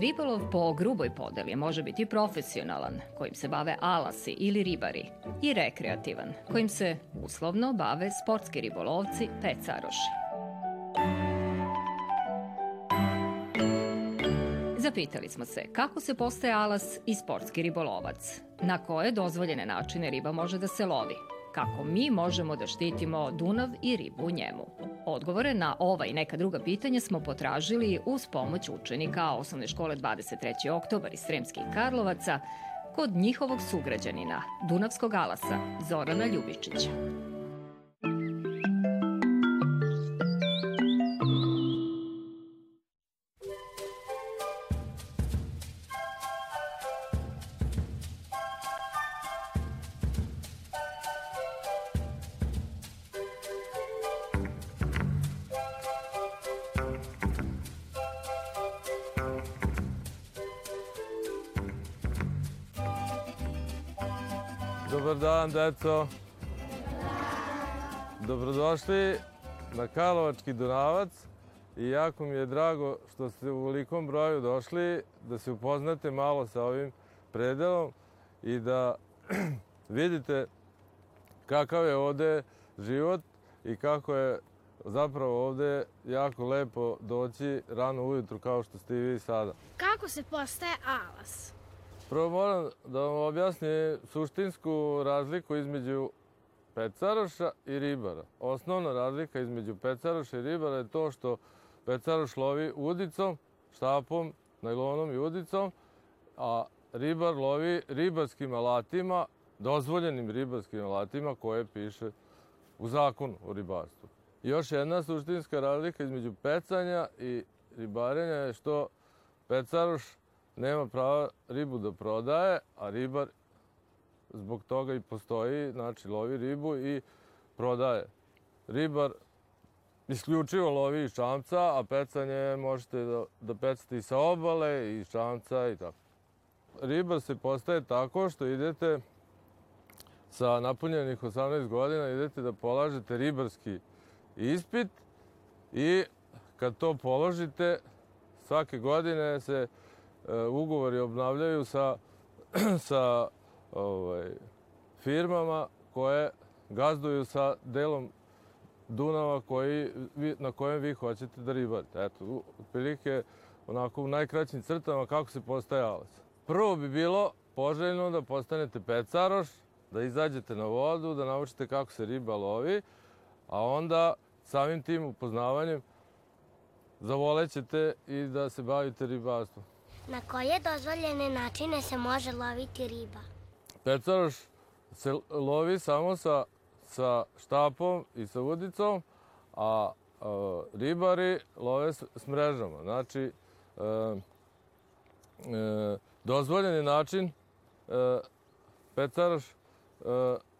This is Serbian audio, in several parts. Ribolov po gruboj podeli može biti profesionalan, kojim se bave alasi ili ribari, i rekreativan, kojim se uslovno bave sportski ribolovci pecaroši. Zapitali smo se kako se postaje alas i sportski ribolovac, na koje dozvoljene načine riba može da se lovi, kako mi možemo da štitimo Dunav i ribu u njemu. Odgovore na ova i neka druga pitanja smo potražili uz pomoć učenika osnovne škole 23. oktobar iz Sremskih Karlovaca kod njihovog sugrađanina, Dunavskog alasa, Zorana Ljubičića. Dobar dan, deco. Dobrodošli na Karlovački Dunavac i jako mi je drago što ste u velikom broju došli da se upoznate malo sa ovim predelom i da vidite kakav je ovde život i kako je zapravo ovde jako lepo doći rano ujutru kao što ste i vi sada. Kako se postaje alas? Prvo moram da vam objasnim suštinsku razliku između pecaroša i ribara. Osnovna razlika između pecaroša i ribara je to što pecaroš lovi udicom, štapom, naglonom i udicom, a ribar lovi ribarskim alatima, dozvoljenim ribarskim alatima koje piše u zakonu o ribarstvu. Još jedna suštinska razlika između pecanja i ribarenja je što pecaroš nema prava ribu da prodaje, a ribar zbog toga i postoji, znači lovi ribu i prodaje. Ribar isključivo lovi iz čamca, a pecanje možete da, da pecate i sa obale, i iz čamca i tako. Ribar se postaje tako što idete sa napunjenih 18 godina, idete da polažete ribarski ispit i kad to položite, svake godine se E, ugovori obnavljaju sa, sa ovaj, firmama koje gazduju sa delom Dunava koji, na kojem vi hoćete da ribate. Eto, otprilike onako u najkraćim crtama kako se postaje alac. Prvo bi bilo poželjno da postanete pecaroš, da izađete na vodu, da naučite kako se riba lovi, a onda samim tim upoznavanjem zavolećete i da se bavite ribarstvom. Na koje dozvoljene načine se može loviti riba? Pecaraš se lovi samo sa, sa štapom i sa udicom, a e, ribari love s, s mrežama. Znači, e, e, dozvoljeni način e, pecaraš e,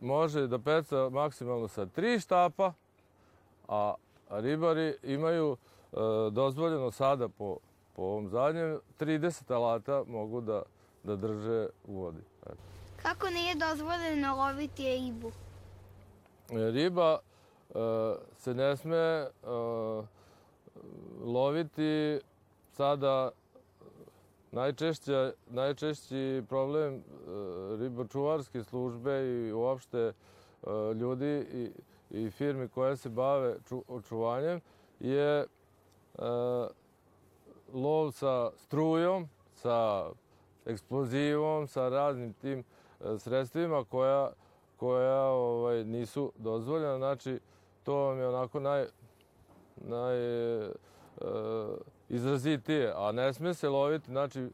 može da peca maksimalno sa tri štapa, a ribari imaju e, dozvoljeno sada po po ovom zadnjem 30 alata mogu da, da drže u vodi. Eto. Kako nije dozvoljeno loviti ribu? E, riba e, se ne sme e, loviti sada e, najčešće, najčešći problem e, ribočuvarske službe i uopšte e, ljudi i, i firmi koje se bave ču, očuvanjem je e, sa strujom, sa eksplozivom, sa raznim tim e, sredstvima koja, koja ovaj, nisu dozvoljena. Znači, to vam je onako naj, naj e, e izrazitije, a ne sme se loviti, znači,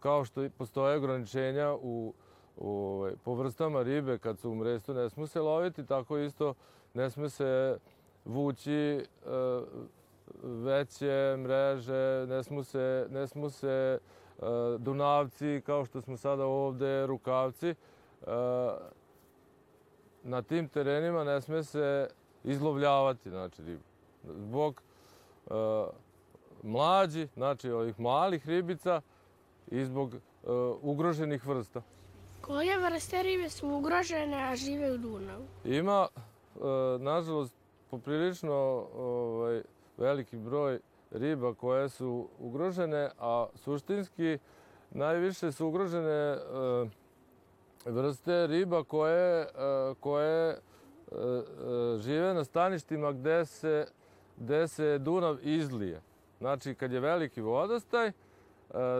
kao što postoje ograničenja u, u ovaj, po vrstama ribe kad su u mrestu ne sme se loviti, tako isto ne sme se vući e, veće mreže, ne smu se, ne smu se e, dunavci kao što smo sada ovde, rukavci. Uh, na tim terenima ne sme se izlovljavati znači, ribu. Zbog e, mlađi, znači ovih malih ribica i zbog e, ugroženih vrsta. Koje vrste ribe su ugrožene, a žive u Dunavu? Ima, e, nažalost, poprilično ovaj, veliki broj riba koje su ugrožene, a suštinski najviše su ugrožene e, vrste riba koje, e, koje e, žive na staništima gde se, gde se Dunav izlije. Znači, kad je veliki vodostaj,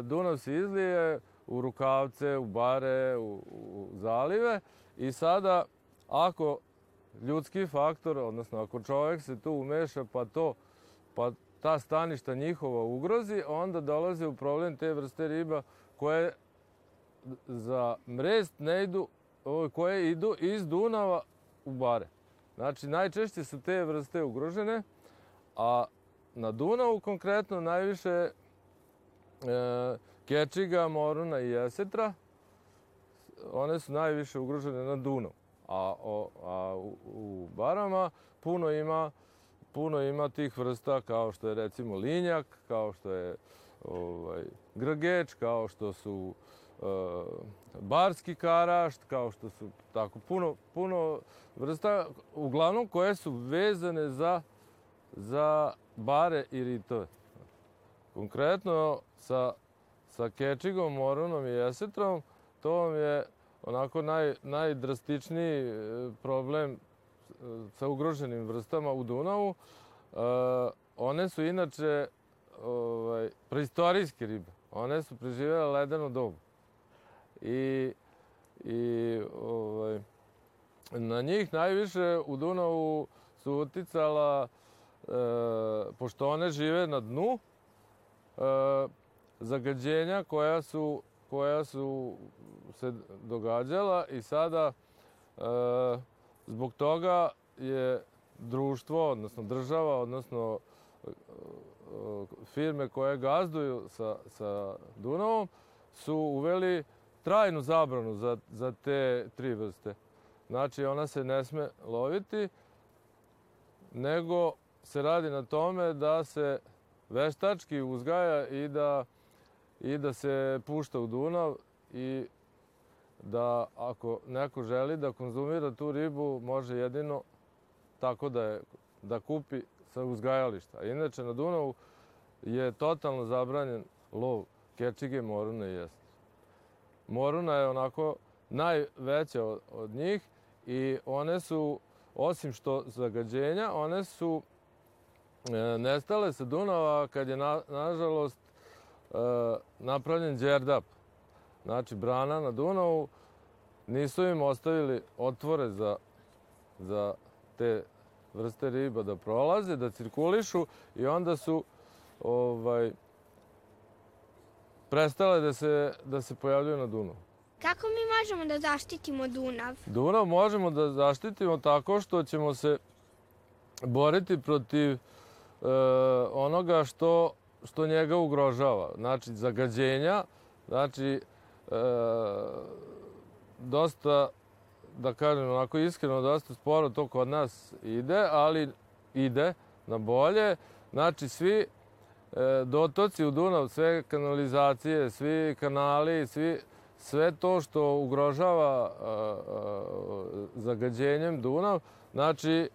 Dunav se izlije u rukavce, u bare, u, u zalive i sada ako ljudski faktor, odnosno ako čovek se tu umeša pa to uh, pa ta staništa njihova ugrozi, onda dolaze u problem te vrste riba koje za mrest ne idu, koje idu iz Dunava u bare. Znači, najčešće su te vrste ugrožene, a na Dunavu konkretno najviše e, kečiga, moruna i jesetra, one su najviše ugrožene na Dunavu. A, o, a u, u barama puno ima puno ima tih vrsta kao što je recimo linjak, kao što je ovaj, grgeč, kao što su e, barski karašt, kao što su tako puno, puno vrsta, uglavnom koje su vezane za, za bare i ritove. Konkretno sa, sa kečigom, moronom i jesetrom, to vam je onako naj, najdrastičniji e, problem E, sa ugroženim vrstama u Dunavu. E, one su inače ovaj, preistorijske ribe. One su preživele ledenu dobu. I, i ovaj, na njih najviše u Dunavu su uticala, e, pošto one žive na dnu, e, zagađenja koja su, koja su se događala i sada e, Zbog toga je društvo, odnosno država, odnosno e, e, firme koje gazduju sa, sa Dunavom, su uveli trajnu zabranu za, za te tri vrste. Znači, ona se ne sme loviti, nego se radi na tome da se veštački uzgaja i da, i da se pušta u Dunav i da ako neko želi da konzumira tu ribu, može jedino tako da je da kupi sa uzgajališta. Inače, na Dunavu je totalno zabranjen lov kečige, moruna i jesti. Moruna je onako najveća od, od njih i one su, osim što zagađenja, one su e, nestale sa Dunava kad je, na, nažalost, e, napravljen đerdap. Znači, brana na Dunavu, nisu im ostavili otvore za, za te vrste riba da prolaze, da cirkulišu i onda su ovaj, prestale da se, da se pojavljuju na Dunavu. Kako mi možemo da zaštitimo Dunav? Dunav možemo da zaštitimo tako što ćemo se boriti protiv e, onoga što, što njega ugrožava. Znači, zagađenja, znači E, dosta, da kažem onako iskreno, dosta sporo to kod nas ide, ali ide na bolje. Znači, svi e, dotoci u Dunav, sve kanalizacije, svi kanali, svi, sve to što ugrožava e, zagađenjem Dunav, znači,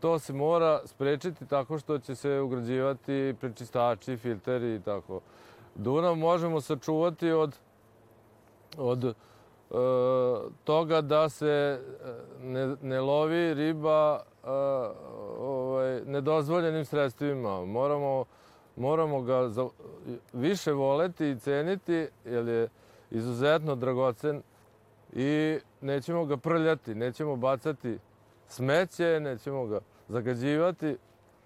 to se mora sprečiti tako što će se ugrađivati prečistači, filteri i tako. Dunav možemo sačuvati od od e, toga da se e, ne, ne lovi riba a, e, ovaj, nedozvoljenim sredstvima. Moramo, moramo ga za, više voleti i ceniti, jer je izuzetno dragocen i nećemo ga prljati, nećemo bacati smeće, nećemo ga zagađivati.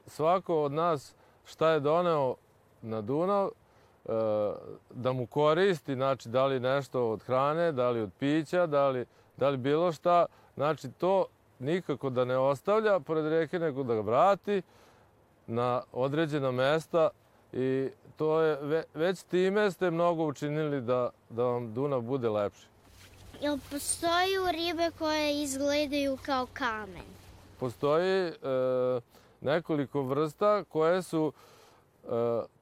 Svako od nas šta je doneo na Dunav, da mu koristi, znači da li nešto od hrane, da li od pića, da li, da li bilo šta, znači to nikako da ne ostavlja pored reke, nego da ga vrati na određena mesta i to je, već time ste mnogo učinili da, da vam Dunav bude lepši. Jel postoju ribe koje izgledaju kao kamen? Postoji e, nekoliko vrsta koje su, e,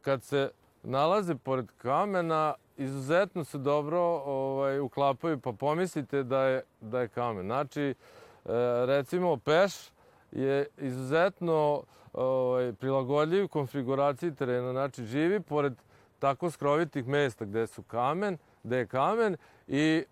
kad se nalaze pored kamena, izuzetno se dobro ovaj, uklapaju, pa pomislite da je, da je kamen. Znači, e, recimo peš je izuzetno ovaj, prilagodljiv konfiguraciji terena. Znači, živi pored tako skrovitih mesta gde su kamen, gde je kamen i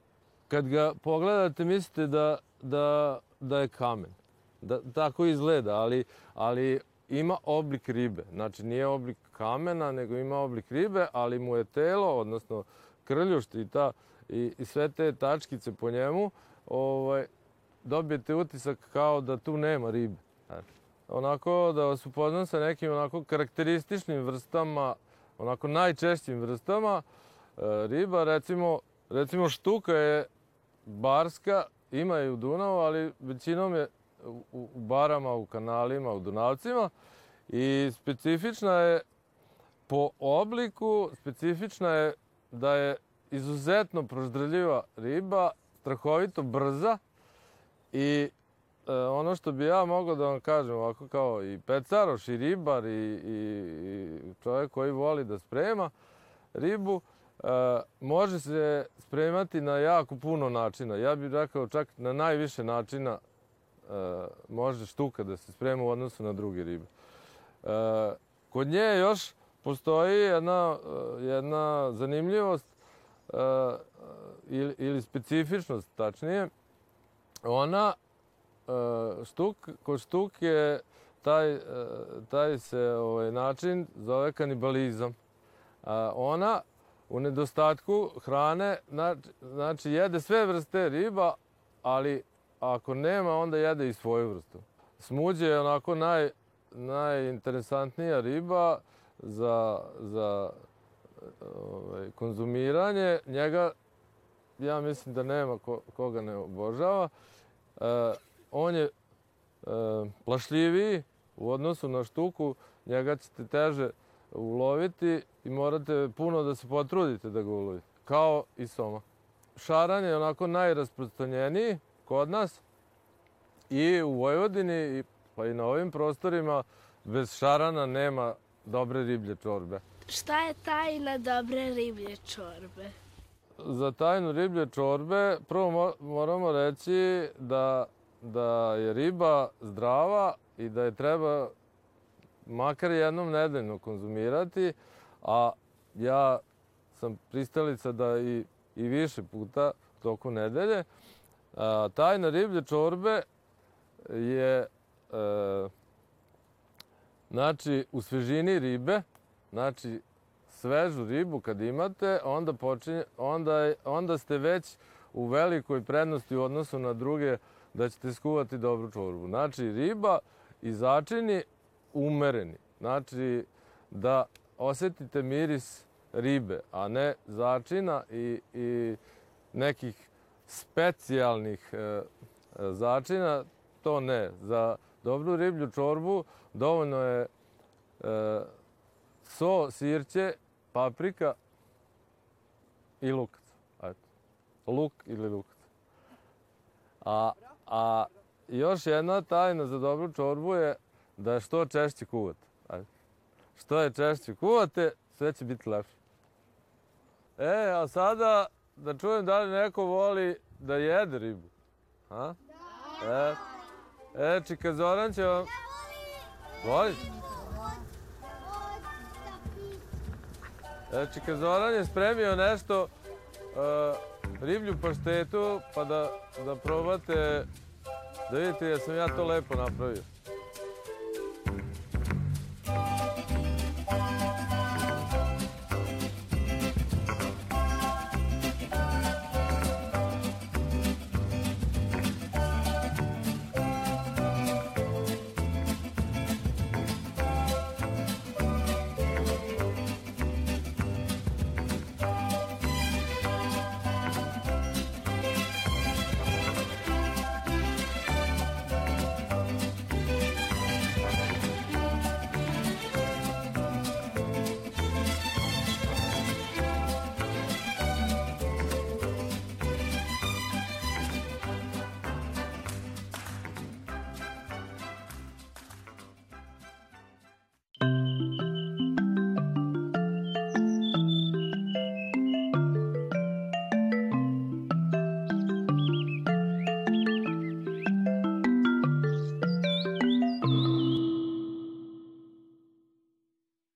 kad ga pogledate mislite da, da, da je kamen. Da, tako izgleda, ali, ali ima oblik ribe. Znači nije oblik kamena, nego ima oblik ribe, ali mu je telo, odnosno krljušt i, ta, i, i sve te tačkice po njemu, ovaj, dobijete utisak kao da tu nema ribe. Onako da vas upoznam sa nekim onako karakterističnim vrstama, onako najčešćim vrstama e, riba, recimo, recimo štuka je barska, ima i u Dunavu, ali većinom je u, u barama, u kanalima, u donavcima i specifična je po obliku, specifična je da je izuzetno proždrljiva riba, strahovito brza i e, ono što bi ja mogao da vam kažem ovako kao i pecaroš i ribar i, i, i čovjek koji voli da sprema ribu, e, može se spremati na jako puno načina. Ja bih rekao čak na najviše načina Eh, može štuka da se sprema u odnosu na druge ribe. Uh, Kod nje još postoji jedna, eh, jedna zanimljivost uh, ili, ili specifičnost tačnije. Ona uh, štuk, kod štuk je taj, taj se ovaj, način zove kanibalizam. A ona u nedostatku hrane, znači, znači jede sve vrste riba, ali a ako nema, onda jede i svoju vrstu. Smuđe je onako naj, najinteresantnija riba za, za ovaj, konzumiranje. Njega, ja mislim da nema ko, koga ne obožava. E, on je e, plašljiviji u odnosu na štuku, njega ćete teže uloviti i morate puno da se potrudite da ga ulovite, kao i soma. Šaran je onako najrasprostranjeniji, kod nas i u Vojvodini pa i na ovim prostorima bez šarana nema dobre riblje čorbe. Šta je tajna dobre riblje čorbe? Za tajnu riblje čorbe prvo moramo reći da, da je riba zdrava i da je treba makar jednom nedeljno konzumirati, a ja sam pristalica da i, i više puta u toku nedelje, A, tajna riblje čorbe je a, e, znači u svežini ribe, znači svežu ribu kad imate, onda, počinje, onda, onda ste već u velikoj prednosti u odnosu na druge da ćete skuvati dobru čorbu. Znači riba i začini umereni. Znači da osetite miris ribe, a ne začina i, i nekih specijalnih e, začina, to ne. Za dobru riblju čorbu dovoljno je e, so, sirće, paprika i lukac. Eto. Luk ili lukac. A, a još jedna tajna za dobru čorbu je da je što češće kuvate. Ajde. Što je češće kuvate, sve će biti lepše. E, a sada da čujem da li neko voli da jede ribu. Ha? Da. E, e Čika Zoran će vam... Da voli. E, Čika Zoran je spremio nešto uh, riblju paštetu, pa da, da probate da vidite jer sam ja to lepo napravio.